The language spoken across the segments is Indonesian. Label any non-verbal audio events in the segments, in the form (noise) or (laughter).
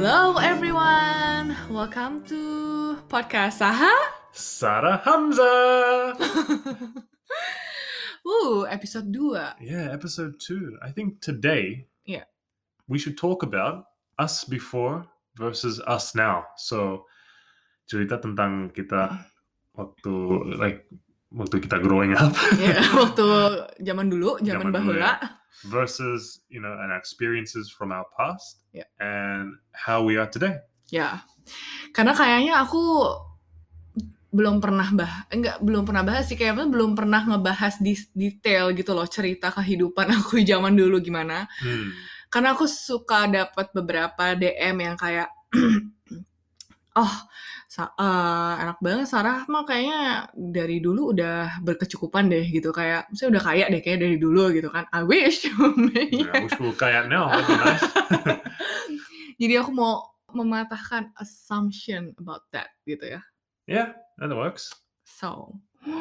Hello everyone, welcome to podcast Saha. Sarah Hamza. (laughs) Ooh, episode 2. yeah, episode two. I think today Yeah. we should talk about us before versus us now. So cerita tentang kita waktu like waktu kita growing up Ya, (laughs) waktu zaman dulu, zaman, Zaman bahula. Versus you know and experiences from our past Yeah. and how we are today. Ya. Karena kayaknya aku belum pernah bah enggak belum pernah bahas sih kayaknya belum pernah ngebahas di detail gitu loh cerita kehidupan (laughs) aku zaman dulu gimana. Hmm. karena aku suka dapat beberapa DM yang kayak (clears throat) oh sa- eh, enak banget Sarah mah kayaknya dari dulu udah berkecukupan deh gitu kayak saya udah kaya deh kayak dari dulu gitu kan I wish (laughs) Yeah, I wish we were kayak now. That'd be nice. (laughs) jadi aku mau mematahkan assumption about that gitu ya yeah, that works. so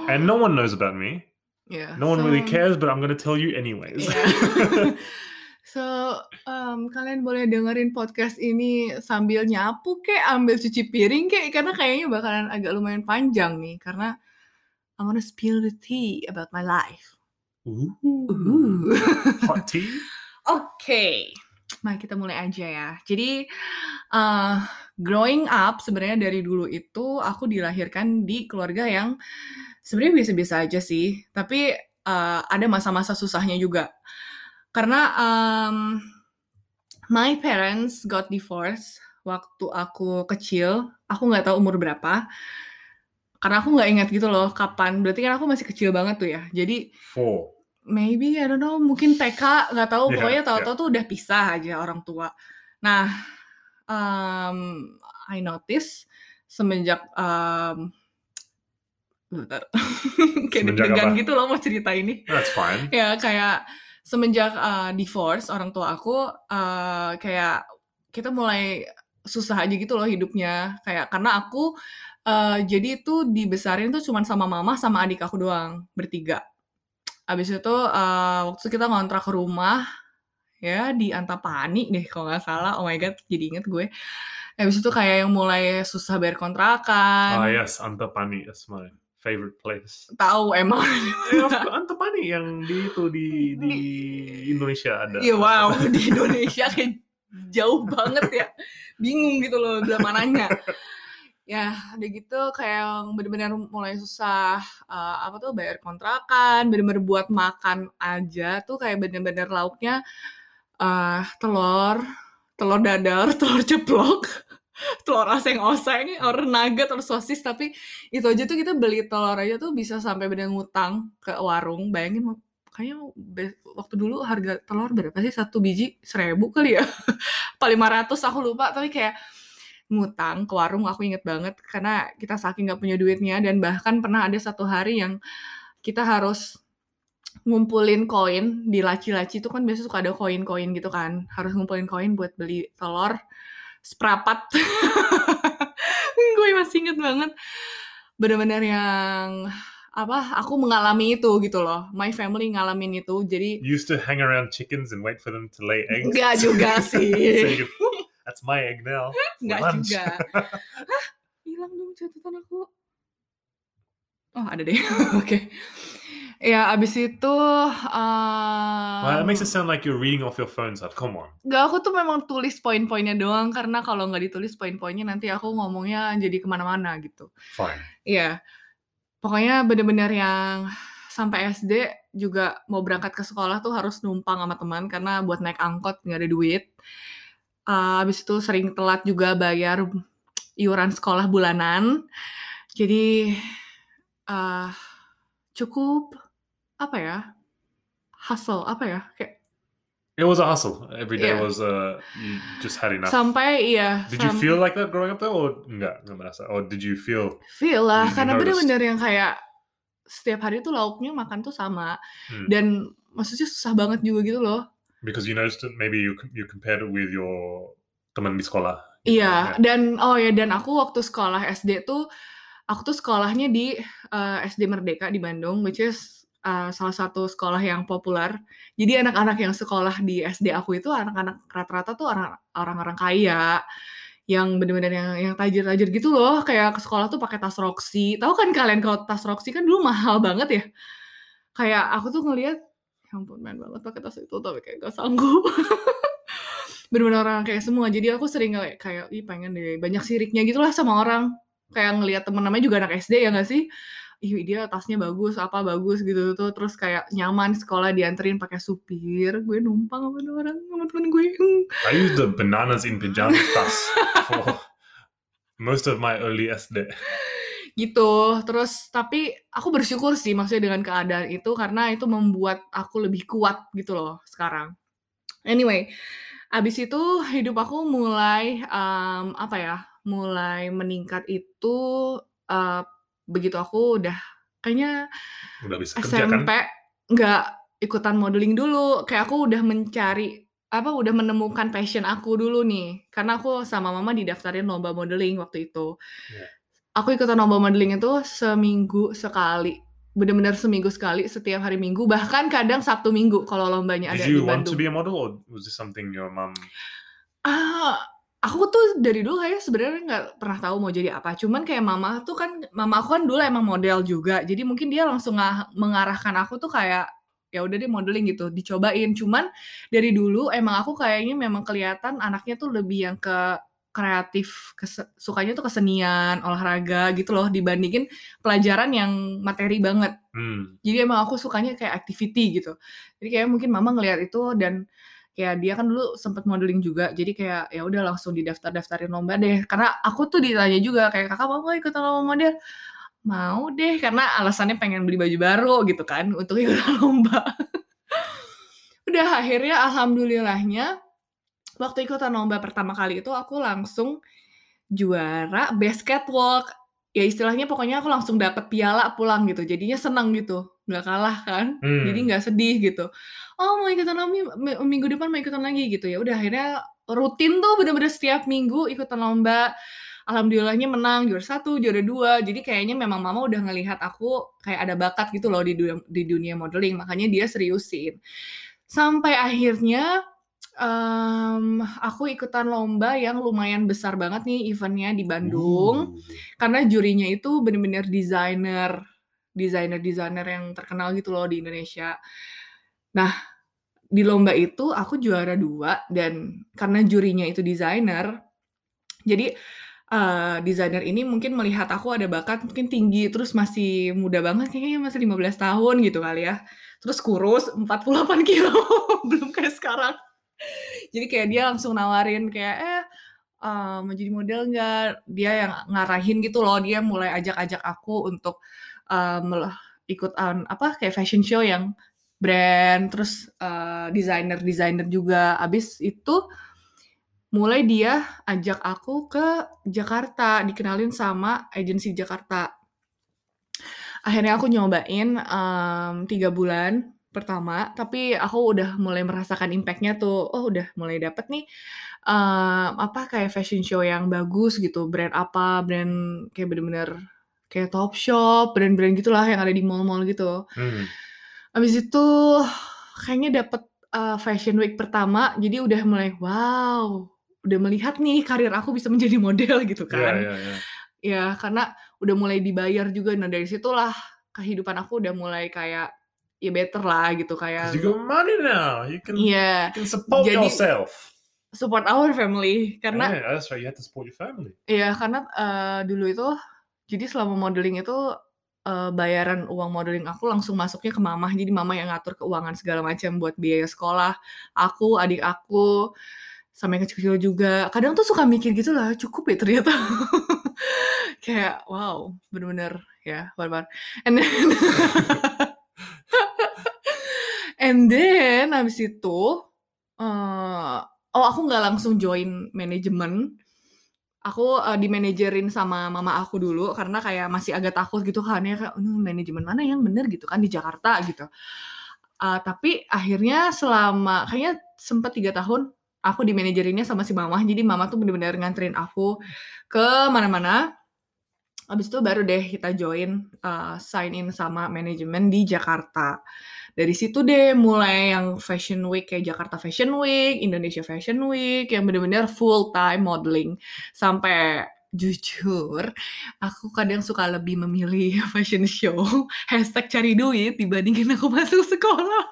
And no one knows about me. yeah No one really so- cares, but I'm going to tell you anyways. Yeah. (laughs) So, um, kalian boleh dengerin podcast ini sambil nyapu kek, ambil cuci piring kek, karena kayaknya bakalan agak lumayan panjang nih, karena I wanna spill the tea about my life. Ooh. Ooh. Hot tea? (laughs) Oke, mari kita mulai aja ya. Jadi, uh, growing up sebenarnya dari dulu itu aku dilahirkan di keluarga yang sebenarnya biasa-biasa aja sih, tapi uh, ada masa-masa susahnya juga. Karena um, my parents got divorced waktu aku kecil, aku nggak tahu umur berapa. Karena aku nggak ingat gitu loh kapan. Berarti kan aku masih kecil banget tuh ya. Jadi Four. maybe I don't know mungkin TK nggak tahu Iya, pokoknya tahu-tahu tuh udah pisah aja orang tua. Nah, um, I notice semenjak um, bentar. (laughs) kayak deg-degan apa? gitu loh mau cerita ini. That's fine. Ya kayak semenjak uh, divorce orang tua aku uh, kayak kita mulai susah aja gitu loh hidupnya kayak karena aku uh, jadi itu dibesarin tuh cuman sama mama sama adik aku doang bertiga. Abis itu uh, waktu kita ngontrak rumah ya di Antapani deh kalau nggak salah. Oh my god, jadi inget gue. Abis itu kayak yang mulai susah bayar kontrakan. Ah yes, Antapani. That's my favorite place. Tahu emang. Eh, Antapani yang di itu di di Indonesia ada. Iya wow (laughs) di Indonesia kayak jauh banget ya, bingung gitu loh udah mananya. Ya udah gitu kayak bener-bener mulai susah eh, apa tuh bayar kontrakan, bener-bener buat makan aja tuh kayak bener-bener lauknya eh telur, telur dadar, (laughs) telur ceplok, telur oseng-oseng, or nugget, telur sosis tapi itu aja tuh kita beli telur aja tuh bisa sampai bener ngutang ke warung. Bayangin kayaknya waktu dulu harga telur berapa sih? Satu biji seribu kali ya? (laughs) Apa 500 aku lupa tapi kayak ngutang ke warung aku inget banget karena kita saking nggak punya duitnya dan bahkan pernah ada satu hari yang kita harus ngumpulin koin di laci-laci itu kan biasa suka ada koin-koin gitu kan. Harus ngumpulin koin buat beli telur seprapat (laughs) gue masih inget banget. Bener-bener yang apa aku mengalami itu gitu loh. My family ngalamin itu. Jadi You used to hang around chickens and wait for them to lay eggs. enggak juga (laughs) so sih. you could, "Whoop, that's my egg now. (laughs) for enggak lunch." juga. Hilang dong catatan aku. Oh ada deh. Oke ya abis itu Well, that makes um, it sound like you're reading off your phone, Sat. Come on. Gak, aku tuh memang tulis poin-poinnya doang karena kalau nggak ditulis poin-poinnya nanti aku ngomongnya jadi ke mana-mana gitu. Fine. Iya, pokoknya bener-bener yang sampai SD juga mau berangkat ke sekolah tuh harus numpang sama teman karena buat naik angkot nggak ada duit. Uh, habis itu sering telat juga bayar iuran sekolah bulanan. Jadi uh, cukup apa ya? Hustle apa ya? Kayak It was a hustle. Every day Yeah. was uh you just had enough. sampai iya. did you sam- feel like that growing up though, or enggak, enggak merasa? Or did you feel? Feel lah, You karena bener-bener yang kayak setiap hari tuh lauknya makan tuh sama. Hmm. Dan maksudnya susah banget juga gitu loh. Because you noticed it, maybe you you compared it with your teman di sekolah. Iya, Yeah. dan oh ya dan aku waktu sekolah SD tuh aku tuh sekolahnya di eh, SD Merdeka di Bandung, which is uh, salah satu sekolah yang populer. Jadi anak-anak yang sekolah di SD aku itu anak-anak rata-rata tuh orang orang-orang kaya yang bener-bener yang yang tajir-tajir gitu loh. Kayak ke sekolah tuh pakai tas Roxy. Tahu kan kalian kalau tas Roxy kan dulu mahal banget ya? Kayak aku tuh ngelihat ya ampun main banget pakai tas itu tapi kayak gak sanggup. (laughs) Bener-bener orang kayak semua. Jadi aku sering kayak kayak ih pengen deh. Banyak siriknya gitulah sama orang. Kayak ngelihat temen namanya juga anak SD ya gak sih ih dia tasnya bagus apa bagus gitu. Tuh terus kayak nyaman sekolah dianterin pakai supir. Gue numpang sama orang sama temen gue. (laughs) I use the bananas in pajamas tas for most of my early SD gitu. Terus tapi aku bersyukur sih maksudnya dengan keadaan itu karena itu membuat aku lebih kuat gitu loh sekarang. Anyway abis itu hidup aku mulai um, apa ya mulai meningkat itu uh, begitu aku udah kayaknya udah bisa kerja kan? SMP nggak ikutan modeling dulu kayak aku udah mencari apa udah menemukan passion aku dulu nih karena aku sama mama didaftarin lomba modeling waktu itu yeah. aku ikutan lomba modeling itu seminggu sekali benar-benar seminggu sekali setiap hari minggu bahkan kadang sabtu minggu kalau lombanya Did ada you di want Bandung. to be a model or was this something your mom ah aku tuh dari dulu kayak sebenarnya nggak pernah tahu mau jadi apa. Cuman kayak mama tuh kan, mama aku kan dulu emang model juga. Jadi mungkin dia langsung mengarahkan aku tuh kayak ya udah deh modeling gitu, dicobain. Cuman dari dulu emang aku kayaknya memang kelihatan anaknya tuh lebih yang ke kreatif, kes, sukanya tuh kesenian, olahraga gitu loh dibandingin pelajaran yang materi banget. Hmm. Jadi emang aku sukanya kayak activity gitu. Jadi kayak mungkin mama ngelihat itu dan kayak dia kan dulu sempet modeling juga jadi kayak ya udah langsung didaftar daftarin lomba deh. Karena aku tuh ditanya juga kayak kakak mau nggak ikut lomba model? Mau deh karena alasannya pengen beli baju baru gitu kan untuk (laughs) ikut lomba. Udah akhirnya alhamdulillahnya waktu ikutan lomba pertama kali itu aku langsung juara best catwalk ya istilahnya pokoknya aku langsung dapet piala pulang gitu jadinya seneng gitu nggak kalah kan hmm. jadi nggak sedih gitu. Oh mau ikutan lagi minggu depan mau ikutan lagi gitu ya. Udah akhirnya rutin tuh bener-bener setiap minggu ikutan lomba. Alhamdulillahnya menang juara satu juara dua. Jadi kayaknya memang mama udah ngelihat aku kayak ada bakat gitu loh di dunia, di dunia modeling. Makanya dia seriusin. Sampai akhirnya um, aku ikutan lomba yang lumayan besar banget nih eventnya di Bandung. Uh. karena jurinya itu bener-bener desainer desainer-desainer yang terkenal gitu loh di Indonesia. Nah, di lomba itu aku juara dua dan karena jurinya itu desainer, jadi uh, desainer ini mungkin melihat aku ada bakat mungkin tinggi terus masih muda banget kayaknya masih 15 tahun gitu kali ya. Terus kurus 48 kilo (laughs) belum kayak sekarang. Jadi kayak dia langsung nawarin kayak eh uh, mau jadi model nggak? Dia yang ngarahin gitu loh. Dia mulai ajak-ajak aku untuk um, ikut um, apa kayak fashion show yang brand terus uh, desainer desainer juga. Abis itu mulai dia ajak aku ke Jakarta dikenalin sama agensi Jakarta. Akhirnya aku nyobain tiga bulan pertama tapi aku udah mulai merasakan impactnya tuh. Oh udah mulai dapet nih um, apa kayak fashion show yang bagus gitu. Brand apa brand kayak bener-bener kayak Topshop, brand-brand gitulah yang ada di mall-mall gitu. Hmm. Abis itu kayaknya dapet uh, Fashion Week pertama, jadi udah mulai wow, udah melihat nih karir aku bisa menjadi model gitu iya, kan. Yeah, yeah, yeah. Ya karena udah mulai dibayar juga. Nah dari situlah kehidupan aku udah mulai kayak ya better lah gitu kayak. You got money now, you can, yeah. you can support jadi, yourself. Support our family karena. Yeah, that's right. You have to support your family. Iya karena uh, dulu itu jadi selama modeling itu, uh, bayaran uang modeling aku langsung masuknya ke mama. Jadi mama yang ngatur keuangan segala macam buat biaya sekolah, aku, adik aku, sama yang kecil-kecil juga. Kadang tuh suka mikir gitu lah, cukup ya ternyata. (laughs) Kayak wow, bener-bener ya, barbar. And then (laughs) and then habis itu, uh, oh aku nggak langsung join manajemen aku uh, dimanajerin sama mama aku dulu karena kayak masih agak takut gitu kan ya kayak manajemen mana yang bener gitu kan di Jakarta gitu. Uh, tapi akhirnya selama kayaknya sempat tiga tahun aku dimanajerinnya sama si mama. Jadi mama tuh bener-bener nganterin aku ke mana-mana. Habis itu baru deh kita join, eee, sign in sama manajemen di Jakarta. Dari situ deh mulai yang Fashion Week kayak Jakarta Fashion Week, Indonesia Fashion Week, yang bener-bener full time modeling. Sampai jujur, aku kadang suka lebih memilih (laughs) fashion show, hashtag cari duit dibandingin aku masuk sekolah.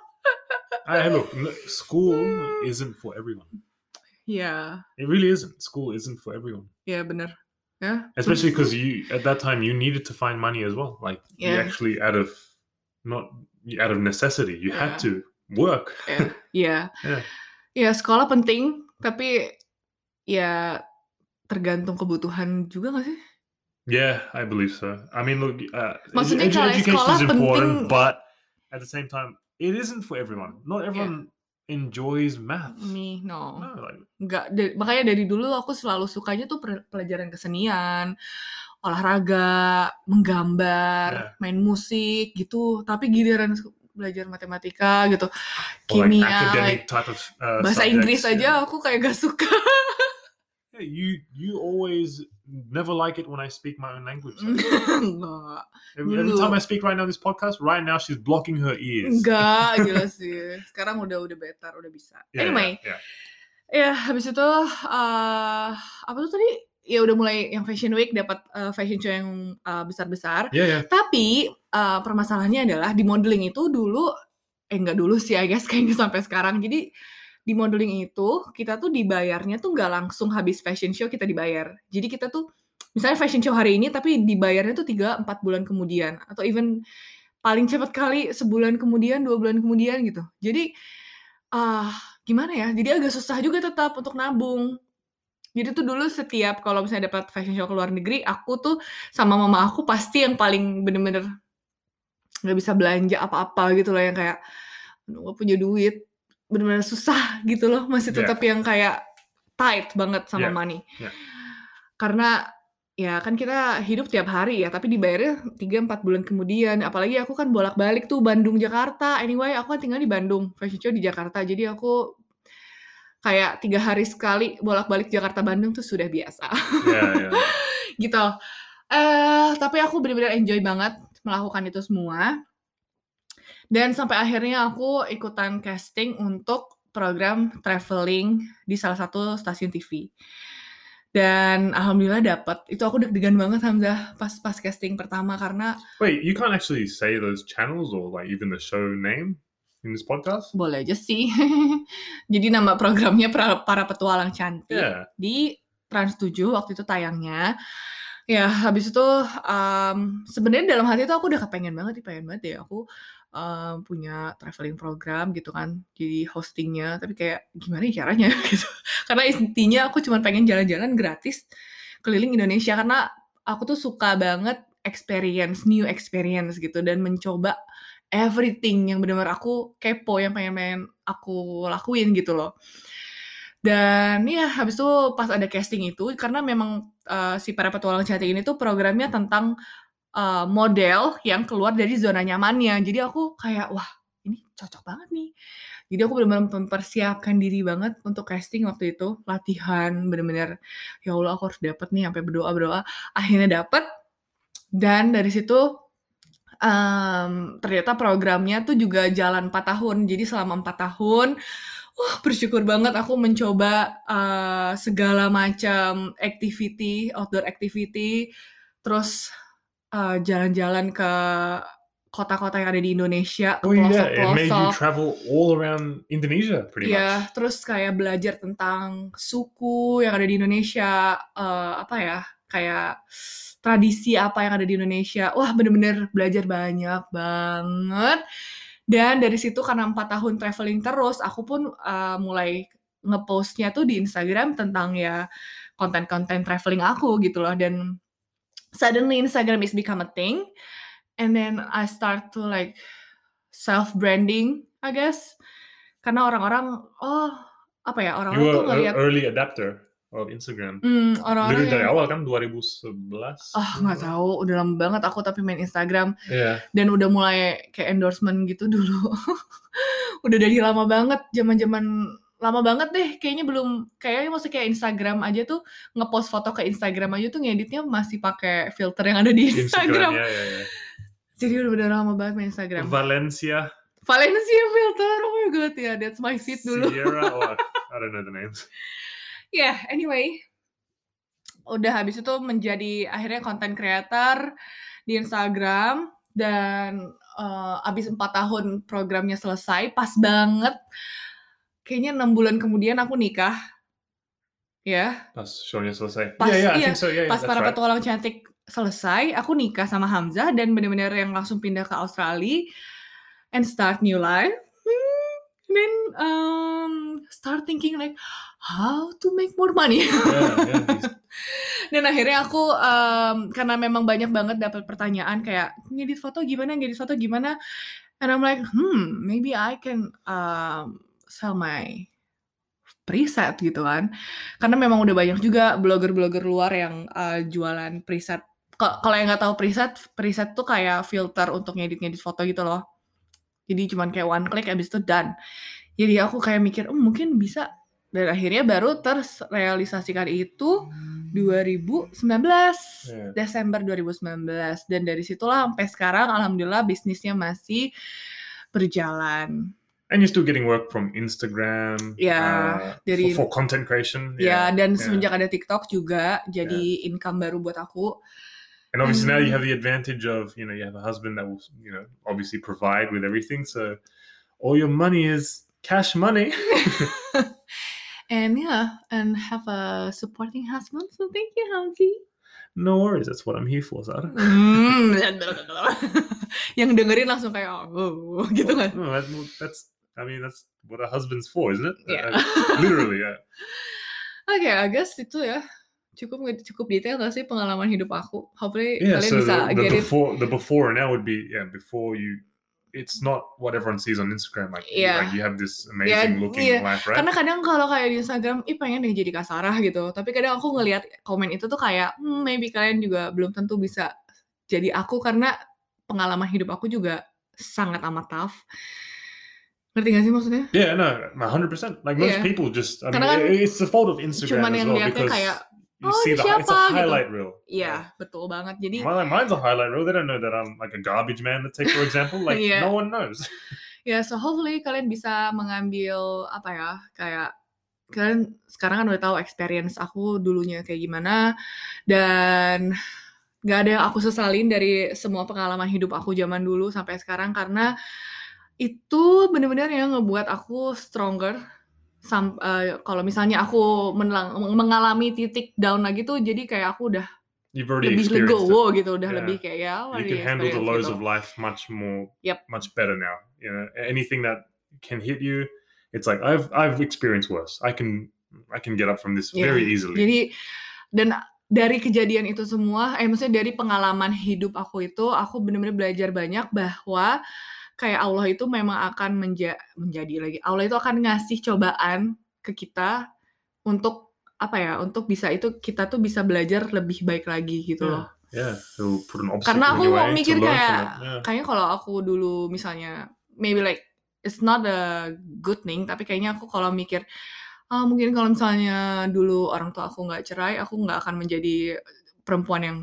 Hey, look, (laughs) n- school isn't for everyone. Iya, It really isn't. School isn't for everyone. iya bener. Ya, Especially because you at that time you needed to find money as well. Like you Yeah. actually out of not out of necessity, you had to work. Yeah. Iya. Iya, (laughs) sekolah penting, tapi ya tergantung kebutuhan juga gak sih? Yeah, I believe so. I mean, look, uh, Maksudnya edu- education is important, penting- but at the same time, it isn't for everyone. Not everyone enjoys maths. Me, no. No, like, Nggak, da- makanya dari dulu aku selalu sukanya tuh pelajaran kesenian, olahraga, menggambar, Yeah. main musik gitu. Tapi giliran belajar matematika gitu, like kimia, like of uh, bahasa subjects, Inggris yeah. aja aku kayak gak suka. (laughs) Yeah, you you always never like it when I speak my own language. Enggak, (laughs) every, every time I speak right now this podcast, right now she's blocking her ears. enggak, (laughs) gila sih. Sekarang udah udah better, udah bisa. Yeah, Anyway, yeah, Ya, habis itu eh apa tuh tadi? Ya udah mulai yang Fashion Week dapat eh, fashion show yang eh, besar-besar. yeah, yeah. Tapi eh, permasalahannya adalah di modeling itu dulu eh enggak dulu sih I guess (laughs) kayaknya sampai sekarang. Jadi di modeling itu kita tuh dibayarnya tuh nggak langsung habis fashion show kita dibayar. Jadi kita tuh misalnya fashion show hari ini tapi dibayarnya tuh 3 4 bulan kemudian atau even paling cepat kali sebulan kemudian, dua bulan kemudian gitu. Jadi ah gimana ya? Jadi agak susah juga tetap untuk nabung. Jadi tuh dulu setiap kalau misalnya dapat fashion show ke luar negeri, aku tuh sama mama aku pasti yang paling bener-bener nggak bisa belanja apa-apa gitu loh yang kayak aduh gak punya duit bener-bener susah (laughs) gitu loh masih Yeah. tetap yang kayak tight banget sama Yeah, money yeah. karena ya kan kita hidup tiap hari ya tapi dibayarnya 3-4 bulan kemudian apalagi aku kan bolak-balik tuh Bandung Jakarta anyway aku kan tinggal di Bandung fashion show di Jakarta jadi aku kayak tiga hari sekali bolak-balik Jakarta Bandung tuh sudah biasa yeah, yeah. (laughs) gitu. Eh, tapi aku benar-benar enjoy banget melakukan itu semua. Dan sampai akhirnya aku ikutan casting untuk program traveling di salah satu stasiun TV. Dan alhamdulillah dapat. Itu aku deg-degan banget Hamzah pas pas casting pertama karena Wait, you can't actually say those channels or like even the show name in this podcast. boleh aja sih. (laughs) Jadi nama programnya para, para petualang cantik. Yeah. di Trans 7 waktu itu tayangnya. Ya, habis itu em, sebenarnya dalam hati itu aku udah kepengen banget, pengen banget ya aku em, punya traveling program gitu kan, jadi hostingnya. Tapi kayak gimana ya caranya (laughs) gitu. Karena intinya aku cuma pengen jalan-jalan gratis keliling Indonesia karena aku tuh suka banget experience, new experience gitu dan mencoba everything yang benar-benar aku kepo yang pengen-pengen aku lakuin gitu loh. Dan ya habis itu pas ada casting itu karena memang eh, si para petualang cantik ini tuh programnya tentang eh, model yang keluar dari zona nyamannya. Jadi aku kayak wah ini cocok banget nih. Jadi aku benar-benar mempersiapkan diri banget untuk casting waktu itu, latihan bener-bener ya Allah aku harus dapet nih sampai berdoa berdoa. Akhirnya dapet dan dari situ em, ternyata programnya tuh juga jalan 4 tahun. Jadi selama 4 tahun Wah, bersyukur banget aku mencoba eh, segala macam activity, outdoor activity, terus eh, jalan-jalan ke kota-kota yang ada di Indonesia, ke Oh yeah, it made you pelosok-pelosok. travel all around Indonesia pretty Ya, much. terus kayak belajar tentang suku yang ada di Indonesia, eh, apa ya, kayak tradisi apa yang ada di Indonesia. Wah, bener-bener belajar banyak banget. Dan dari situ karena empat tahun traveling terus, aku pun eh, mulai ngepostnya tuh di Instagram tentang ya konten-konten traveling aku gitu loh. Dan suddenly Instagram is become a thing. And then I start to like self branding, I guess. Karena orang-orang, oh apa ya orang-orang tuh ngeliat, early adapter of Instagram. hmm, orang-orang Literally dari yang, awal kan 2011. ah nggak tahu, udah lama banget aku tapi main Instagram Yeah. dan udah mulai kayak endorsement gitu (laughs) dulu. udah dari lama banget, zaman-zaman lama banget deh kayaknya belum kayaknya maksudnya kayak Instagram aja tuh ngepost foto ke Instagram aja tuh ngeditnya masih pakai filter yang ada di Instagram. Instagram, ya, ya, ya. Jadi udah bener lama banget main Instagram. Valencia, Valencia filter, oh my god ya, that's my feed dulu. Sierra, (laughs) oh, I don't know the names. Ya, anyway. Udah habis itu menjadi akhirnya content creator di Instagram dan eh, abis 4 tahun programnya selesai, pas banget. Kayaknya enam bulan kemudian aku nikah. Ya, Pas shownya selesai. Pas- yeah, yeah, I iya, think so. Yeah, yeah, pas that's para right. petualang cantik selesai, aku nikah sama Hamzah dan bener-bener yang langsung pindah ke Australia and start new life. Hmm, then um, start thinking like how to make more money. Yeah, yeah, (laughs) Dan akhirnya aku em, karena memang banyak banget dapat pertanyaan kayak ngedit foto gimana, ngedit foto gimana, and I'm like, hmm, maybe I can um, sell my preset gitu kan. Karena memang udah banyak juga blogger-blogger luar yang eh, jualan preset. Ka- Kalau yang nggak tahu preset, preset tuh kayak filter untuk ngedit-ngedit foto gitu loh. Jadi cuman kayak one click abis itu done. Jadi aku kayak mikir, oh, mungkin bisa. Dan akhirnya baru terrealisasikan itu 2019. Yeah. Desember 2019 dan dari situlah sampai sekarang alhamdulillah bisnisnya masih berjalan. And you're still getting work from Instagram. Yeah, uh, dari- for, for content creation. Ya dan yeah. semenjak ada TikTok juga jadi income baru buat aku. And obviously now you Hmm. have the advantage of, you know, you have a husband that will, you know, obviously provide with everything. So all your money is cash money. (laughs) (laughs) And yeah, and have a supporting husband. So thank you, Hamzi. no worries. That's what I'm here for, Zara. Hmm, (laughs) yang dengerin langsung kayak oh gitu kan. No, that, that's, I mean, that's what a husband's for, isn't it? Yeah. Uh, literally, yeah. (laughs) Oke, I guess itu ya. Cukup cukup detail gak sih pengalaman hidup aku? Hopefully Yeah, kalian so bisa the, the get it. before the before and now would be yeah before you it's not what everyone sees on Instagram like, Yeah. like you have this amazing looking yeah. life right Karena kadang kalau kayak di Instagram, ih pengen deh jadi kasarah gitu. Tapi kadang aku ngelihat komen itu tuh kayak, hmm, maybe kalian juga belum tentu bisa jadi aku karena pengalaman hidup aku juga sangat amat tough. Ngerti gak sih maksudnya? yeah no 100% like most Yeah. people just I mean Karena kan it- it's the fault of Instagram Cuman as yang well because kayak, you "Oh, see the hi- it's a siapa?" gitu. highlight reel Iya, betul banget. Jadi Mine, mine's a highlight reel they don't know that I'm like a garbage man let's take for example like (laughs) Yeah. no one knows (laughs) ya so hopefully kalian bisa mengambil apa ya kayak kalian sekarang kan udah tahu experience aku dulunya kayak gimana dan gak ada yang aku sesalin dari semua pengalaman hidup aku zaman dulu sampai sekarang karena itu bener-bener yang ngebuat aku stronger Sam, eh, kalau misalnya aku menelang- mengalami titik down lagi tuh jadi kayak aku udah lebih experienced it legowo gitu udah Yeah. lebih kayak ya you can handle the lows gitu. of life much more Yep. much better now you know anything that can hit you it's like i've i've experienced worse i can i can get up from this Yeah. very easily Jadi dan dari kejadian itu semua, eh maksudnya dari pengalaman hidup aku itu, aku benar-benar belajar banyak bahwa kayak Allah itu memang akan menja menjadi lagi. Allah itu akan ngasih cobaan ke kita untuk apa ya? Untuk bisa itu kita tuh bisa belajar lebih baik lagi gitu Yeah. loh. yeah obstacle Karena aku your way to mikir kayak. Yeah. kayaknya kalau aku dulu misalnya maybe like it's not a good thing, tapi kayaknya aku kalau mikir ah mungkin kalau misalnya dulu orang tua aku nggak cerai, aku nggak akan menjadi perempuan yang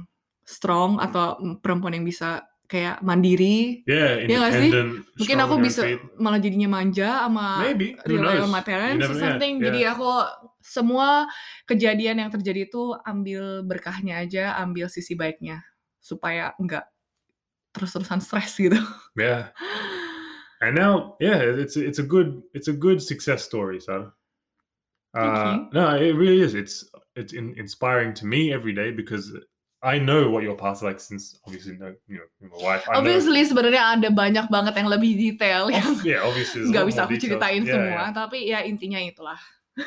strong atau perempuan yang bisa kayak mandiri. yeah Iya nggak sih? Mungkin aku bisa malah jadinya manja sama maybe rely on my parents or something. yeah. Jadi aku semua kejadian yang terjadi itu ambil berkahnya aja, ambil sisi baiknya supaya enggak terus-terusan stres gitu. (laughs) yeah and now yeah it's it's a good it's a good success story so uh no it really is it's it's in, inspiring to me every day because i know what your past like since obviously no you know my wife I Obviously sebenarnya ada banyak banget yang lebih detail yang yeah obviously nggak bisa aku ceritain Yeah, semua, yeah. tapi ya intinya itulah.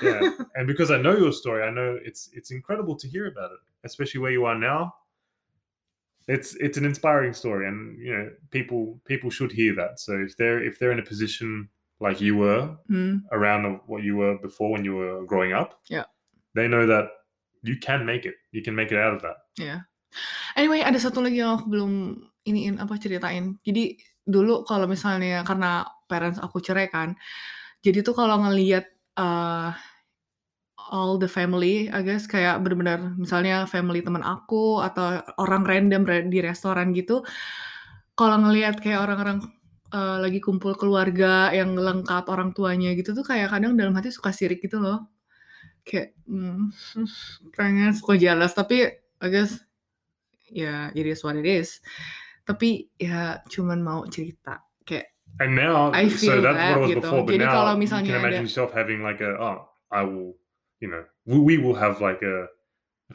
yeah (laughs) and because i know your story i know it's it's incredible to hear about it especially where you are now it's it's an inspiring story and you know people people should hear that so if they're if they're in a position like you were Hmm. around what you were before when you were growing up Yeah. they know that you can make it you can make it out of that Ya. Anyway, ada satu lagi yang aku belum iniin apa ceritain. Jadi dulu kalau misalnya karena parents aku cerai kan, jadi tuh kalau ngelihat uh, all the family, I guess kayak bener-bener misalnya family teman aku atau orang random di restoran gitu. Kalau ngelihat kayak orang-orang uh, lagi kumpul keluarga yang lengkap orang tuanya gitu tuh kayak kadang dalam hati suka sirik gitu loh. Kayak hmm, (laughs) pengen suka jealous tapi I guess ya it is what it is. Tapi ya cuman mau cerita kayak And now, I so feel that's that what was gitu. before. But Jadi now kalau you can imagine ada- yourself having like a, oh, I will, you know, we, we will have like a,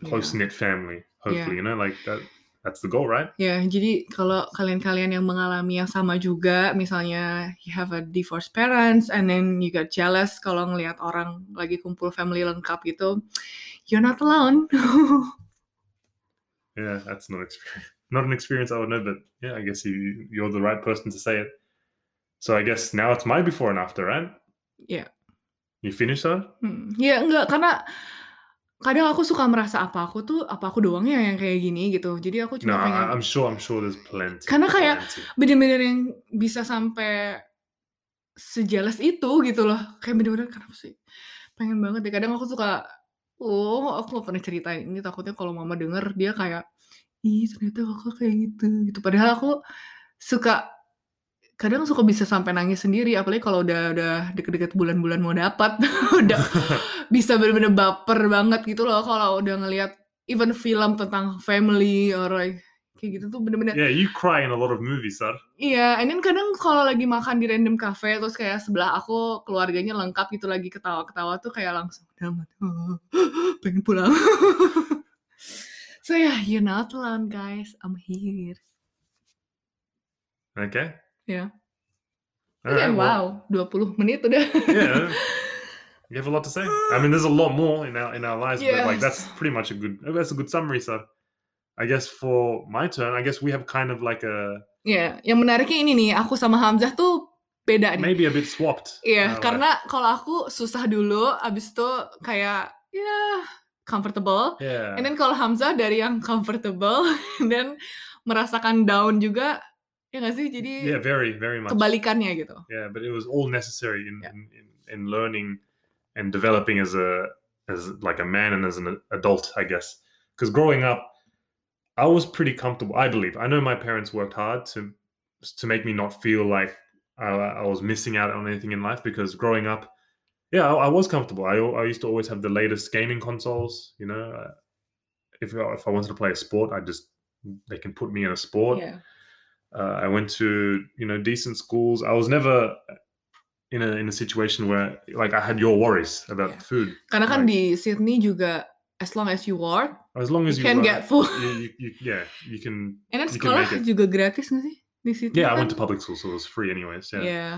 close knit family. Hopefully, you know, like that. That's the goal, right? Ya, jadi kalau kalian-kalian yang mengalami yang sama juga, misalnya you have a divorced parents and then you get jealous kalau ngelihat orang lagi kumpul family lengkap gitu, you're not alone. (laughs) Yeah, that's not experience, not an experience I would know. But yeah, I guess you you're the right person to say it. So I guess now it's my before and after, right? Yeah. You finished that? Hmm, ya enggak, karena kadang aku suka merasa apa aku tuh, apa aku doang ya yang kayak gini gitu. Jadi aku cuma pengen I, I'm sure. I'm sure there's plenty. Karena kayak- bener-bener yang bisa sampai sejelas itu gitu loh. Kayak bener-bener kenapa sih? Pengen banget deh. Kadang aku suka, oh aku gak pernah ceritain ini takutnya kalau mama denger dia kayak, ih ternyata kakak kayak gitu. gitu. Padahal aku suka, kadang suka bisa sampai nangis sendiri. Apalagi kalau udah udah deket-deket bulan-bulan mau dapat, (laughs) udah (laughs) bisa bener-bener baper banget gitu loh. Kalau udah ngelihat even film tentang family or like kayak gitu tuh bener-bener yeah, you cry in a lot of movies, sir. Iya, and then kadang kalau lagi makan di random cafe terus kayak sebelah aku keluarganya lengkap gitu lagi ketawa-ketawa tuh kayak langsung "Oh, (gasps) pengen pulang. (laughs) so yeah, you're not alone guys, I'm here. Okay. Yeah. All Oke, right, well, wow, 20 menit udah. yeah. You have a lot to say. I mean, there's a lot more in our in our lives, but like that's Yes. pretty much a good. That's a good summary, sir. I guess for my turn, I guess we have kind of like a Ya, yang menariknya ini nih, aku sama Hamzah tuh beda nih. maybe a bit swapped. Iya, uh, karena kalau aku susah dulu, abis itu kayak ya comfortable. like- yeah, And then kalau Hamzah dari yang comfortable (laughs) dan merasakan down juga, ya nggak sih? Jadi yeah, very very much. kebalikannya gitu. Yeah, but it was all necessary in Yeah. in, in, in learning and developing as a as like a man and as an adult, I guess. Because growing up, I was pretty comfortable. I believe. I know my parents worked hard to to make me not feel like I, I was missing out on anything in life. Because growing up, yeah, I, I was comfortable. I I used to always have the latest gaming consoles. You know, if I- if I wanted to play a sport, I just they can put me in a sport. Iya. Uh, I went to you know decent schools. I was never in a in a situation where like I had your worries about Yeah. food. Karena kan Right. di Sydney juga as long as you work, As long as you you, can uh, get food. you, you, you- yeah, you can. And then you can sekolah make juga gratis nggak sih di Sydney? Yeah, I went to public school, so it was free anyways. Yeah. Yeah.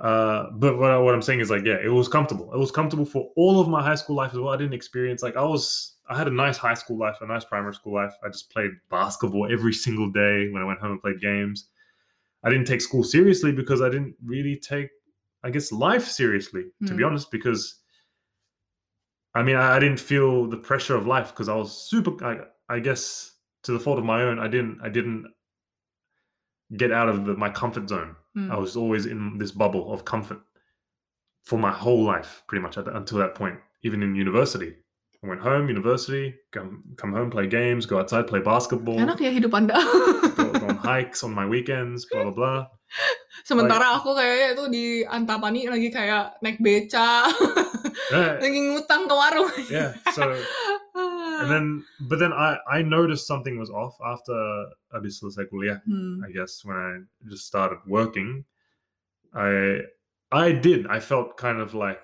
Uh, but what, I- what I'm saying is like, yeah, it was comfortable. It was comfortable for all of my high school life as well. I didn't experience like I was. I had a nice high school life, a nice primary school life. I just played basketball every single day when I went home and played games. I didn't take school seriously because I didn't really take, I guess, life seriously. To be Hmm. honest, because I mean, I, I didn't feel the pressure of life because I was super. I, I guess to the fault of my own, I didn't. I didn't get out of the, my comfort zone. Hmm. I was always in this bubble of comfort for my whole life, pretty much at until that point. Even in university, I went home, university, come come home, play games, go outside, play basketball, Enak ya hidup Anda. go, go on (laughs) hikes on my weekends, blah blah blah. Sementara aku kayaknya itu di Antapani lagi kayak naik beca, (laughs) Yeah, lagi ngutang ke warung. yeah. So and then, but then I I noticed something was off after habis selesai kuliah. Hmm. I guess when I just started working, I I did. I felt kind of like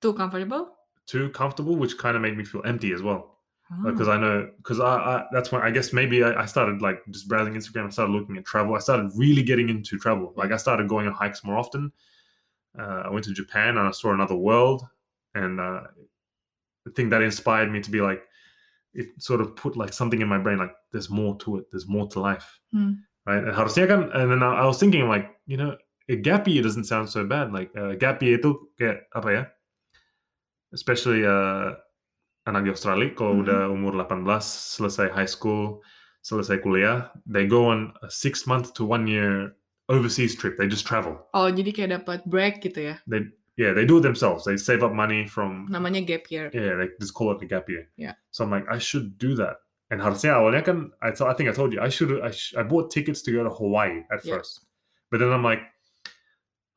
Too comfortable? Too comfortable, which kind of made me feel empty as well. Oh. because I know because I, I that's when I guess maybe I, I started like just browsing Instagram. I started looking at travel. I started really getting into travel. Like I started going on hikes more often. Uh, I went to Japan and I saw another world, and uh, the thing that inspired me to be like, it sort of put like something in my brain like there's more to it. There's more to life, Hmm. right? And and then I, I was thinking like you know a gap year doesn't sound so bad. Like uh, gap year itu kayak apa ya? Especially uh, anak di Australia kalau Mhm. udah umur 18 selesai high school selesai kuliah they go on a six month to one year overseas trip they just travel Oh, jadi kayak dapat break gitu ya? they yeah, they do it themselves. They save up money from Namanya gap year. yeah, they just call it the gap year. Yeah. So I'm like, I should do that. And harusnya awalnya kan, I, I think I told you, I should, I, sh- I bought tickets to go to Hawaii at Yeah. first. But then I'm like,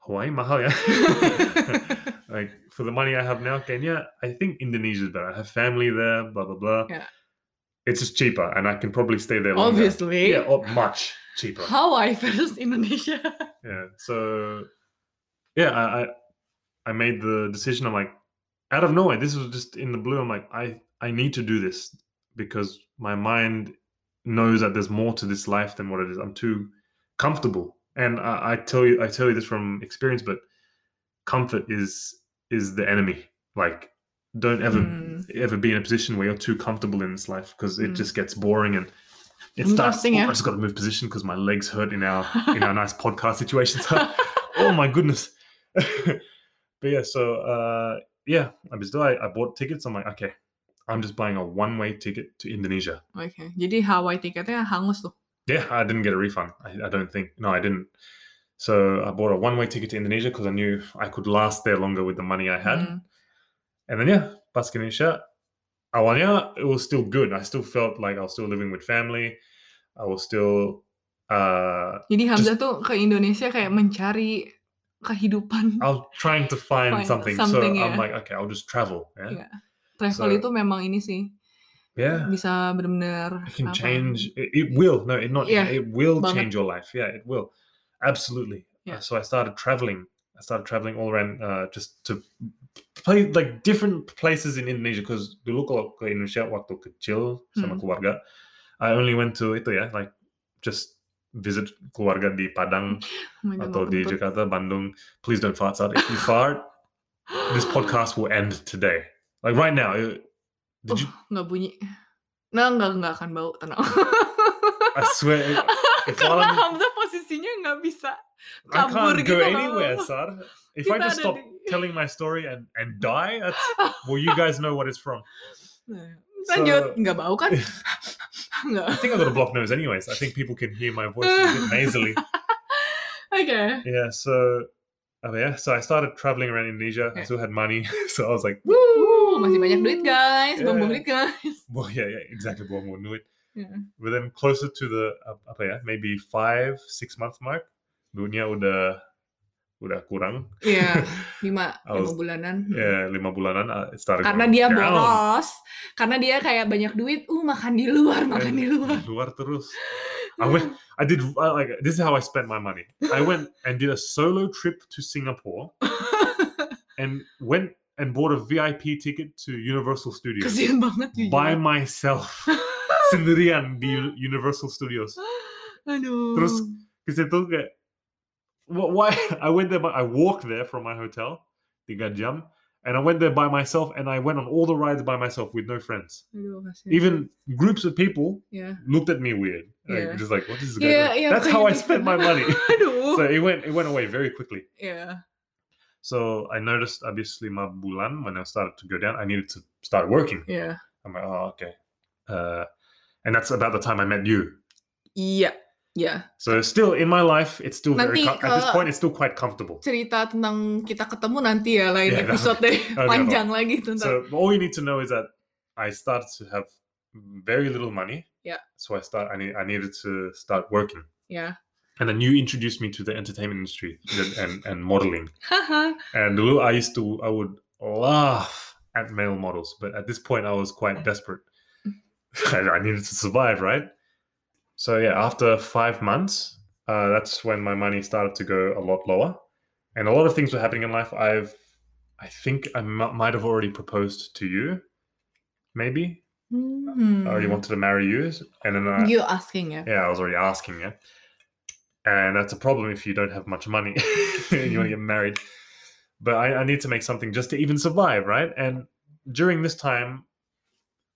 Hawaii mahal ya. (laughs) like for the money I have now, Kenya, I think Indonesia is better. I have family there, blah blah blah. Yeah. It's just cheaper, and I can probably stay there. Longer. Obviously. yeah, oh, much cheaper. How Hawaii versus Indonesia. (laughs) Yeah. So, yeah, I, I I made the decision. I'm like, out of nowhere, this was just in the blue. I'm like, I I need to do this because my mind knows that there's more to this life than what it is. I'm too comfortable, and I, I tell you, I tell you this from experience, but comfort is is the enemy. Like, don't ever Hmm. ever be in a position where you're too comfortable in this life because it Mm. just gets boring and. It starts. Interesting, oh. I just got to move position because my legs hurt in our in our (laughs) nice podcast situations. (laughs) oh my goodness. (laughs) but yeah, so uh yeah, I was I, I bought tickets. I'm like, okay, I'm just buying a one way ticket to Indonesia. Oke, jadi Hawaii tiketnya hangus tuh. Yeah, I didn't get a refund. I, I don't think. No, I didn't. So I bought a one way ticket to Indonesia because I knew I could last there longer with the money I had. Hmm. And then yeah, pas Indonesia, awalnya it was still good. I still felt like I was still living with family. I was still uh Jadi Hamzah tuh ke Indonesia kayak mencari kehidupan. I was trying to find, Find something. something, so I'm yeah. like, okay, I'll just travel. Yeah. Iya. Travel So- itu memang ini sih Yeah. bisa benar-benar It can apa, change. It, it will. No, it not. Yeah, It will banget. change your life. Yeah, it will. Absolutely. Yeah. Uh, so I started traveling. I started traveling all around uh, just to play like different places in Indonesia because dulu kalau ke Indonesia waktu kecil sama Hmm. keluarga, I only went to itu ya, like just visit keluarga di Padang (laughs) Oh God, atau di. Jakarta, Bandung. Please don't fart out. If you (laughs) fart, this podcast will end today. Like right now. Did you? Uh, nggak bunyi. Nah, nggak nggak akan bau, tenang. I swear. (laughs) if Karena I'm- Hamzah posisinya nggak bisa I can't gitu go anywhere, Sar. If I just stop di- telling my story and and die, that's well, you guys know what it's from. (laughs) Lanjut, So- nggak bau kan? (laughs) Nggak. I think I got a blocked nose, anyways. I think people can hear my voice a bit nasally. (laughs) okay. Yeah. So, oh yeah. So I started traveling around Indonesia. I still had money, so I was like, Wuh, masih banyak duit guys, Yeah. buang duit guys. well, yeah, yeah, exactly. What more Yeah. But then closer to the uh, apa ya, maybe five, six month mark, dunia udah udah kurang. Iya, (laughs) lima, I lima was- bulanan. Yeah, lima bulanan. Uh, started Karena dia down. boros, karena dia kayak banyak duit, uh makan di luar, makan And di luar. luar terus. (laughs) I went. I did I, like this is how I spent my money. I went and did a solo trip to Singapore (laughs) and went and bought a VIP ticket to Universal Studios Kasian banget by myself. Sendirian di Universal Studios. (gasps) Aduh. Terus Because itu kayak wh- why I went there but I walked there from my hotel tiga jam and I went there by myself and I went on all the rides by myself with no friends. Aduh. Even groups of people ya. looked at me weird. Like, Yeah. just like, what is this doing? iya, That's how I spent my money. (laughs) (laughs) So it went it went away very quickly. Yeah. So I noticed obviously my bulan when I started to go down, I needed to start working. Yeah. I'm like, oh okay. Uh, and that's about the time I met you. Yeah, yeah. So still in my life, it's still very Nanti com- at this point it's still quite comfortable. Cerita tentang kita ketemu nanti ya lain Yeah, (laughs) episode deh. Okay, Panjang lagi tentang. So all you need to know is that I started to have very little money. Yeah. So I start I need I needed to start working. Yeah. And then you introduced me to the entertainment industry and and, and modeling. (laughs) And dulu I used to I would laugh at male models, but at this point I was quite desperate. (laughs) I, needed to survive, right? So yeah, after five months, uh, that's when my money started to go a lot lower, and a lot of things were happening in life. I've, I think I m- might have already proposed to you, maybe. I already wanted to marry you, and then I, You asking ya. yeah, I was already asking you. And that's a problem if you don't have much money and (laughs) you want to get (laughs) married. But I, I need to make something just to even survive, right? And during this time,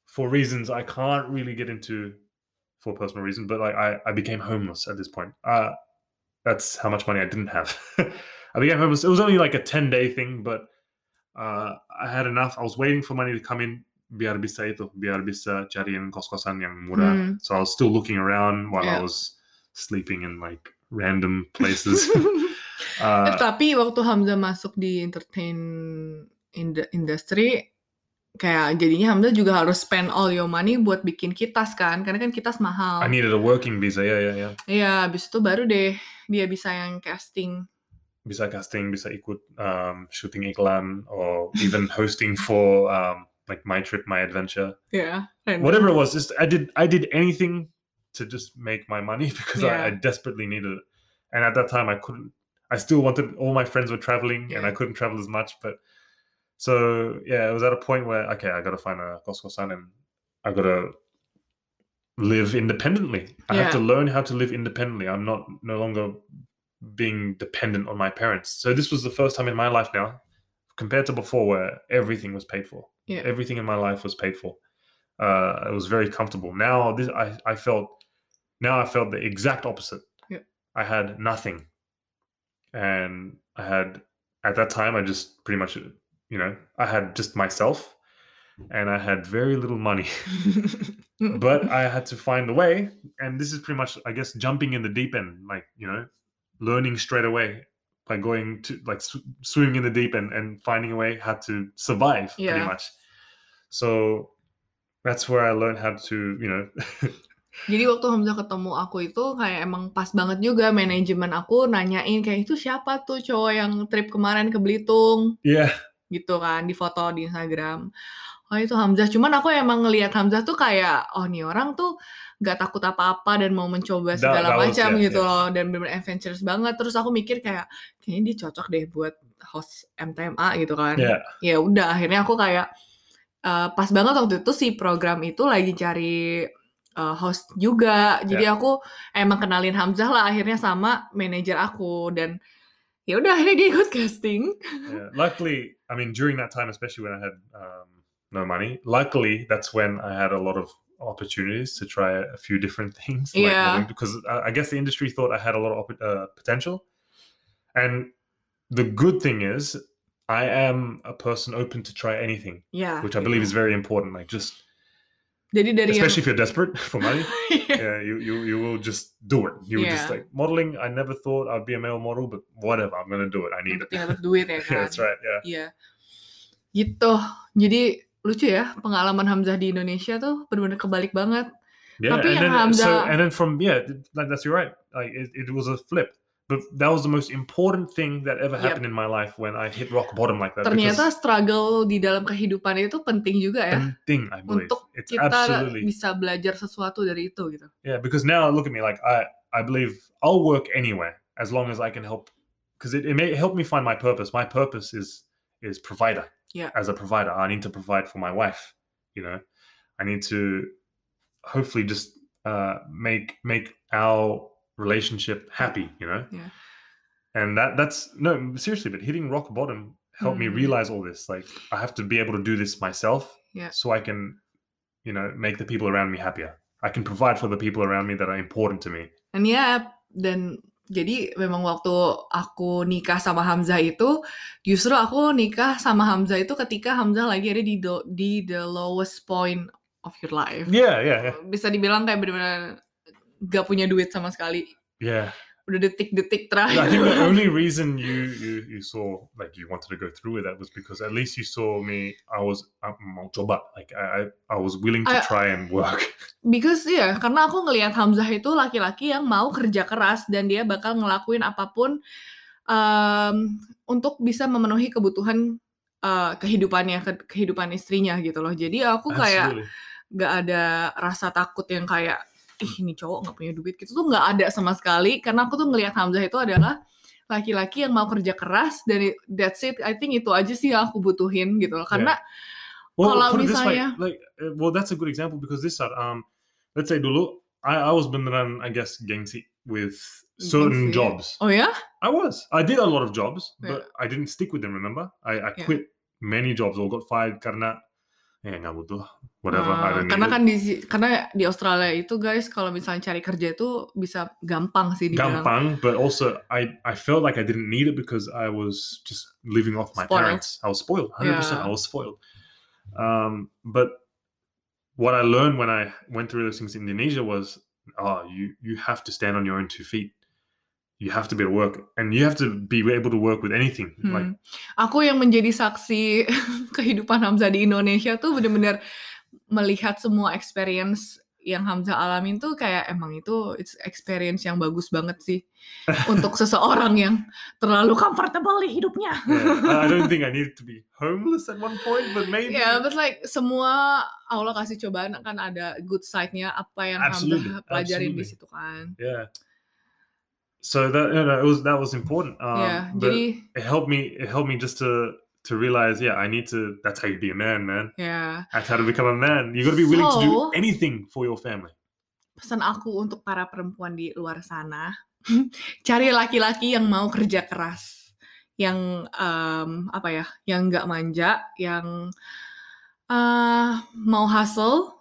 for reasons I can't really get into for personal reasons, but like I, I became homeless at this point. Uh that's how much money I didn't have. (laughs) I became homeless. It was only like a 10 day thing, but uh, I had enough. I was waiting for money to come in biar bisa itu, biar bisa cariin kos-kosan yang murah. Hmm. So I was still looking around while I was sleeping in like random places. (laughs) Uh, Eh, tapi waktu Hamzah masuk di entertain ind- industry kayak jadinya Hamzah juga harus spend all your money buat bikin kitas kan karena kan kitas mahal. I needed a working visa. Yeah, yeah, yeah. Iya, habis itu baru deh dia bisa yang casting. Bisa casting, bisa ikut um, shooting iklan, or even (laughs) hosting for um, like my trip, my adventure, Ya, random. whatever it was. Just I did I did anything to just make my money (laughs) because I, I Yeah. desperately needed it. And at that time, I couldn't. I still wanted. All my friends were traveling, and I Yeah. couldn't travel as much. But so yeah, it was at a point where okay, I got to find a kos-kosan and I got to live independently. I have to learn how to live independently. I'm not no longer being dependent on my parents. So this was the first time in my life now, compared to before, where everything was paid for. Yeah. Everything in my life was paid for. Uh, it was very comfortable. Now this, I, I felt, now I felt the exact opposite. Yeah. I had nothing, and I had at that time I just pretty much, you know, I had just myself, and I had very little money. (laughs) but I had to find a way, and this is pretty much, I guess, jumping in the deep end, like you know, learning straight away by going to like sw- swimming in the deep end and finding a way how to survive, pretty much. So that's where I learned how to, you know, (laughs) Jadi waktu Hamzah ketemu aku itu kayak emang pas banget juga manajemen aku nanyain kayak itu siapa tuh cowok yang trip kemarin ke Belitung yeah, gitu kan di foto di Instagram. Oh itu Hamzah. Cuman aku emang ngelihat Hamzah tuh kayak oh nih orang tuh gak takut apa-apa dan mau mencoba segala was macam it, gitu yeah. loh dan bener adventurous banget. Terus aku mikir kayak kayaknya dia cocok deh buat host MTMA gitu kan. yeah, Ya udah akhirnya aku kayak eh, pas banget waktu itu si program itu lagi cari eh, host juga. Jadi aku emang kenalin Hamzah lah akhirnya sama manajer aku dan ya udah akhirnya dia ikut casting. yeah. Luckily, I mean, during that time, especially when I had um, no money, luckily that's when I had a lot of opportunities to try a few different (laughs) things. like Yeah. modeling, because I, guess the industry thought I had a lot of op- uh, potential, and the good thing is I am a person open to try anything, yeah which I believe is very important. Like just, Jadi dari yang especially if you're desperate (laughs) for money, (laughs) Iya. yeah, you you you will just do it. You will just Yeah. like modeling. I never thought I'd be a male model, but whatever, I'm gonna do it. I need yang it. dapat duit ya (laughs) yeah, kan. that's right. Yeah. Iya. Gitu. Jadi lucu ya pengalaman Hamzah di Indonesia tuh benar-benar kebalik banget. Yeah, Tapi and yang then so Hamzah- and then from yeah, like that's you're right. Like it, it was a flip, but that was the most important thing that ever Yep. happened in my life when I hit rock bottom like that. Ternyata struggle di dalam kehidupan itu penting juga ya. penting, I believe Untuk it's Kita absolutely bisa belajar sesuatu dari itu gitu. yeah. Because now look at me, like I I believe I'll work anywhere as long as I can help. Because it, it may help me find my purpose. My purpose is is provider. Yeah. As a provider, I need to provide for my wife. You know, I need to hopefully just uh, make make our relationship happy. You know. Yeah. And that that's no seriously, but hitting rock bottom helped me Mhm. realize all this. Like I have to be able to do this myself, Yeah. so I can, you know, make the people around me happier. I can provide for the people around me that are important to me. Dan ya, dan jadi memang waktu aku nikah sama Hamzah itu, justru aku nikah sama Hamzah itu ketika Hamzah lagi ada di do- di the lowest point of your life. Yeah, yeah, yeah. Bisa dibilang kayak benar-benar gak punya duit sama sekali. Yeah. Udah detik-detik I think the terakhir. (laughs) only reason you, you you saw like you wanted to go through with that was because at least you saw me. I was um, mau coba. like I I, I was willing to I- try and work. (laughs) Because ya, karena aku ngelihat Hamzah itu laki-laki yang mau kerja keras dan dia bakal ngelakuin apa pun em, untuk bisa memenuhi kebutuhan eh, kehidupannya, ke- kehidupan istrinya gitu loh. Jadi aku kayak Absolutely. nggak ada rasa takut yang kayak ih ini cowok nggak punya duit gitu tuh nggak ada sama sekali karena aku tuh ngelihat Hamzah itu adalah laki-laki yang mau kerja keras dan that's it I think itu aja sih yang aku butuhin gitu loh karena Well, Kalau way, misalnya- like, uh, well, that's a good example because this saat, um, let's say dulu, I, I was beneran, I guess, gengsi with certain Gengsi. jobs. oh ya I was. I did a lot of jobs, Yeah. but I didn't stick with them. Remember, I, I Yeah. quit many jobs or got fired karena, eh nggak butuh, whatever. I Ah, karena kan di karena di Australia itu guys kalau misalnya cari kerja itu bisa gampang sih dibilang Gampang, but also I, I felt like I didn't need it because I was just living off my Spoiled. parents. I was spoiled, hundred percent. I Yeah. was spoiled. Um, but what I learned when I went through those things in Indonesia was, oh, you you have to stand on your own two feet. You have to be able to work and you have to be able to work with anything. Like Hmm. Aku yang menjadi saksi (laughs) kehidupan Hamzah di Indonesia tuh bener-bener melihat semua experience yang Hamzah alamin tuh kayak emang itu it's experience yang bagus banget sih (laughs) untuk seseorang yang terlalu comfortable di hidupnya. yeah, I don't think I needed to be homeless at one point, but maybe Ya, but like semua Allah kasih cobaan kan ada good side-nya apa yang Absolutely, Hamzah pelajarin di absolutely. situ kan. yeah. So that you know, it was that was important. Um, ya, but jadi it helped me. It helped me just to to realize, yeah, I need to. That's how you be a man, man. ya That's how to become a man. You got to be willing to do So- anything for your family. pesan aku untuk para perempuan di luar sana, (laughs) cari laki-laki yang mau kerja keras, yang em, apa ya, yang nggak manja, yang eh, mau hustle,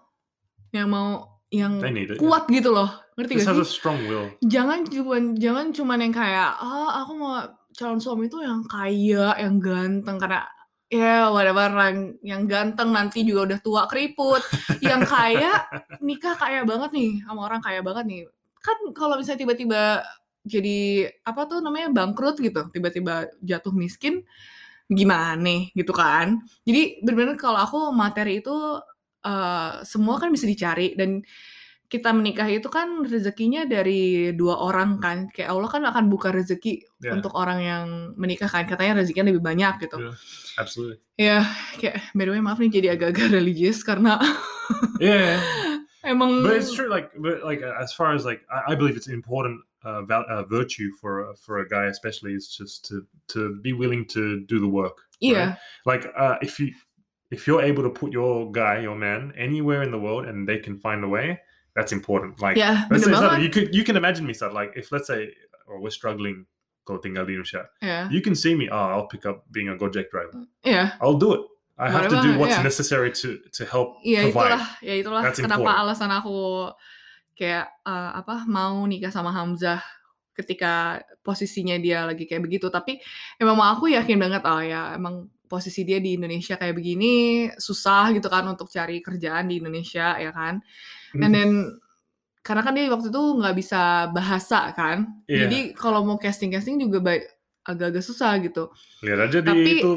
yang mau yang it. kuat gitu loh, ngerti gak sih? strong will. Jangan cuman jangan cuman yang kayak, oh aku mau calon suami itu yang kaya, yang ganteng karena ya whatever yang, yang ganteng nanti juga udah tua keriput, yang kaya (laughs) nikah kaya banget nih sama orang kaya banget nih. Kan kalau misalnya tiba-tiba jadi apa tuh namanya bangkrut gitu, tiba-tiba jatuh miskin gimana gitu kan. Jadi benar-benar kalau aku materi itu eh, semua kan bisa dicari dan kita menikah itu kan rezekinya dari dua orang kan. Kayak Allah kan akan buka rezeki Yeah. untuk orang yang menikah kan. Katanya rezekinya lebih banyak gitu. Yeah. Absolutely. Ya, kayak by the way maaf nih jadi agak-agak religius karena (laughs) Yeah. emang but it's true like but like uh, as far as like i, I believe it's an important uh, val- uh, virtue for a, for a guy especially is just to to be willing to do the work Iya, like uh, if you if you're able to put your guy your man anywhere in the world and they can find a way that's important. Like ya let's say you could you can imagine me like if let's say or we're struggling tinggal di Indonesia Ya, you can see me oh i'll pick up being a gojek driver. Iya, i'll do it. I have to do Whatever, what's yeah. necessary to to help iya provide. itulah, ya itulah That's kenapa important. alasan aku kayak eh, apa mau nikah sama Hamzah ketika posisinya dia lagi kayak begitu. Tapi emang aku yakin banget oh ya emang posisi dia di Indonesia kayak begini susah gitu kan untuk cari kerjaan di Indonesia ya kan. And then karena kan dia waktu itu nggak bisa bahasa kan, Iya. jadi kalau mau casting casting juga baik agak-agak susah gitu. Lihat aja di Tapi- itu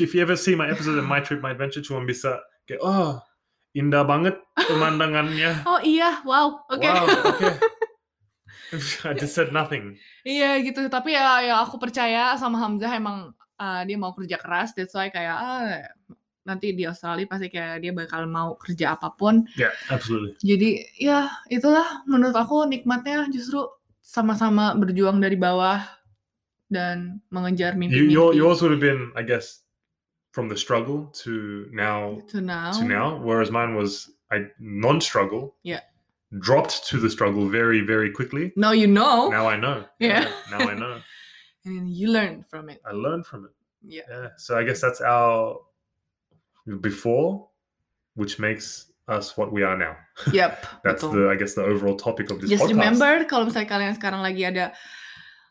if you ever see my episode of My Trip My Adventure cuma bisa kayak oh indah banget pemandangannya. (laughs) Oh iya, wow, oke. Wow, (laughs) oke. (laughs) I just said nothing. Iya gitu, tapi ya yang aku percaya sama Hamzah emang uh, dia mau kerja keras, that's why kayak ah, nanti di Australia pasti kayak dia bakal mau kerja apa pun. Yeah, absolutely. Jadi ya itulah menurut aku nikmatnya justru sama-sama berjuang dari bawah dan mengejar You, mimpi-mimpi. your, yours would have been, I guess, from the struggle to now to now. to now, whereas mine was I non-struggle. Yeah. Dropped to the struggle very, very quickly. Now you know, Now I know. (laughs) Yeah. Now I know. And you learn from it. I learned from it. Yeah. Yeah. So I guess that's our before, which makes us what we are now. (laughs) Yep, That's betul. the I guess the overall topic of this Just podcast. remember kalau misalnya kalian sekarang lagi ada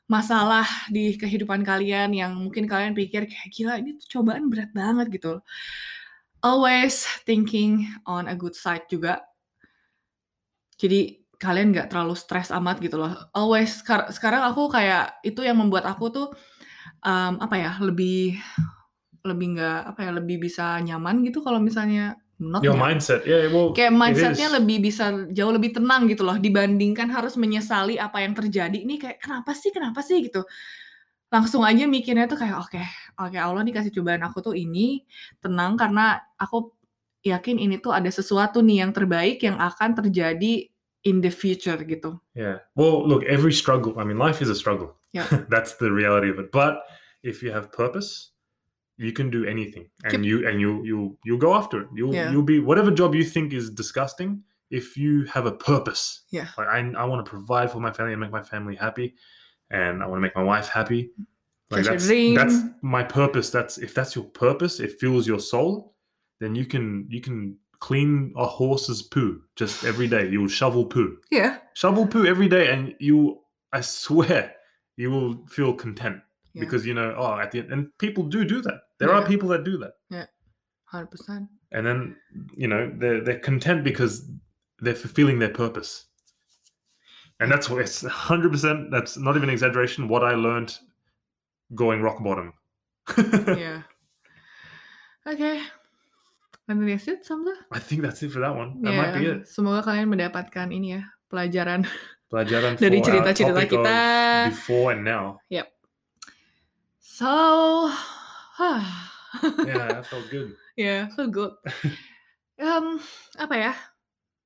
masalah di kehidupan kalian yang mungkin kalian pikir kayak gila ini tuh cobaan berat banget gitu. Always thinking on a good side juga. Jadi kalian nggak terlalu stres amat gitu loh. Always sekar- sekarang aku kayak itu yang membuat aku tuh um, apa ya lebih lebih nggak apa ya lebih bisa nyaman gitu kalau misalnya not Your nyaman mindset, yeah. Well, kayak mindsetnya lebih bisa jauh lebih tenang gitu loh dibandingkan harus menyesali apa yang terjadi. Ini kayak kenapa sih? Kenapa sih? gitu. Langsung aja mikirnya tuh kayak oke oke Allah nih kasih cobaan aku tuh ini tenang karena aku yakin ini tuh ada sesuatu nih yang terbaik yang akan terjadi in the future gitu yeah. Well, look, every struggle. I mean, life is a struggle. Yeah. (laughs) that's the reality of it. But if you have purpose, you can do anything, and Yep. you and you you you go after it. You'll Yeah. you'll be whatever job you think is disgusting. If you have a purpose, Yeah. like I I want to provide for my family and make my family happy, and I want to make my wife happy. Like That's that's your that's dream. my purpose. That's if that's your purpose, it fuels your soul. Then you can you can clean a horse's poo just every day. You'll shovel poo, Yeah. shovel poo every day, and you I swear you will feel content Yeah. because you know oh at the end and people do do that. There are people that do that, Yeah, 100% and then you know they're they're content because they're fulfilling their purpose. And that's what it's 100%, that's not even exaggeration, what I learned going rock bottom. (laughs) yeah. Okay. And that's it, Samla. I think that's it for that one. That might be it. semoga kalian mendapatkan ini ya, pelajaran (laughs) Pelajaran dari cerita-cerita kita. before and now. So, (sighs) Yeah, that felt good. (laughs) yeah, so good. (laughs) Um, apa ya?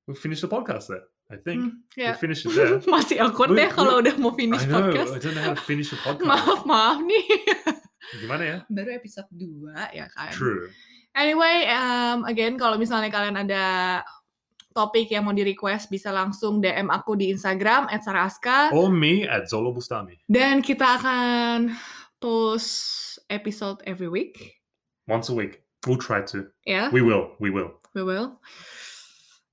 We'll finish the podcast there, I think. Hmm, ya. We'll finish it there. Masih awkward Lu- ya kalau udah mau finish I know, podcast. I don't know how to finish a podcast. Maaf, maaf nih. Gimana ya? Baru episode 2 ya kan. True. Anyway, um, again kalau misalnya kalian ada topik yang mau di request bisa langsung DM aku di Instagram @saraska Or me at Zolo Bustami. dan kita akan post episode every week. Once a week. We'll try to. Ya, We will. We will. we will.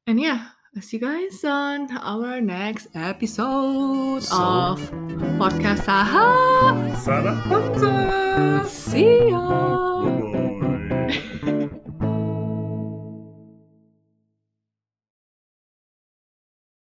And yeah, I'll see you guys on our next episode So- of podcast Saha. Sana. See ya.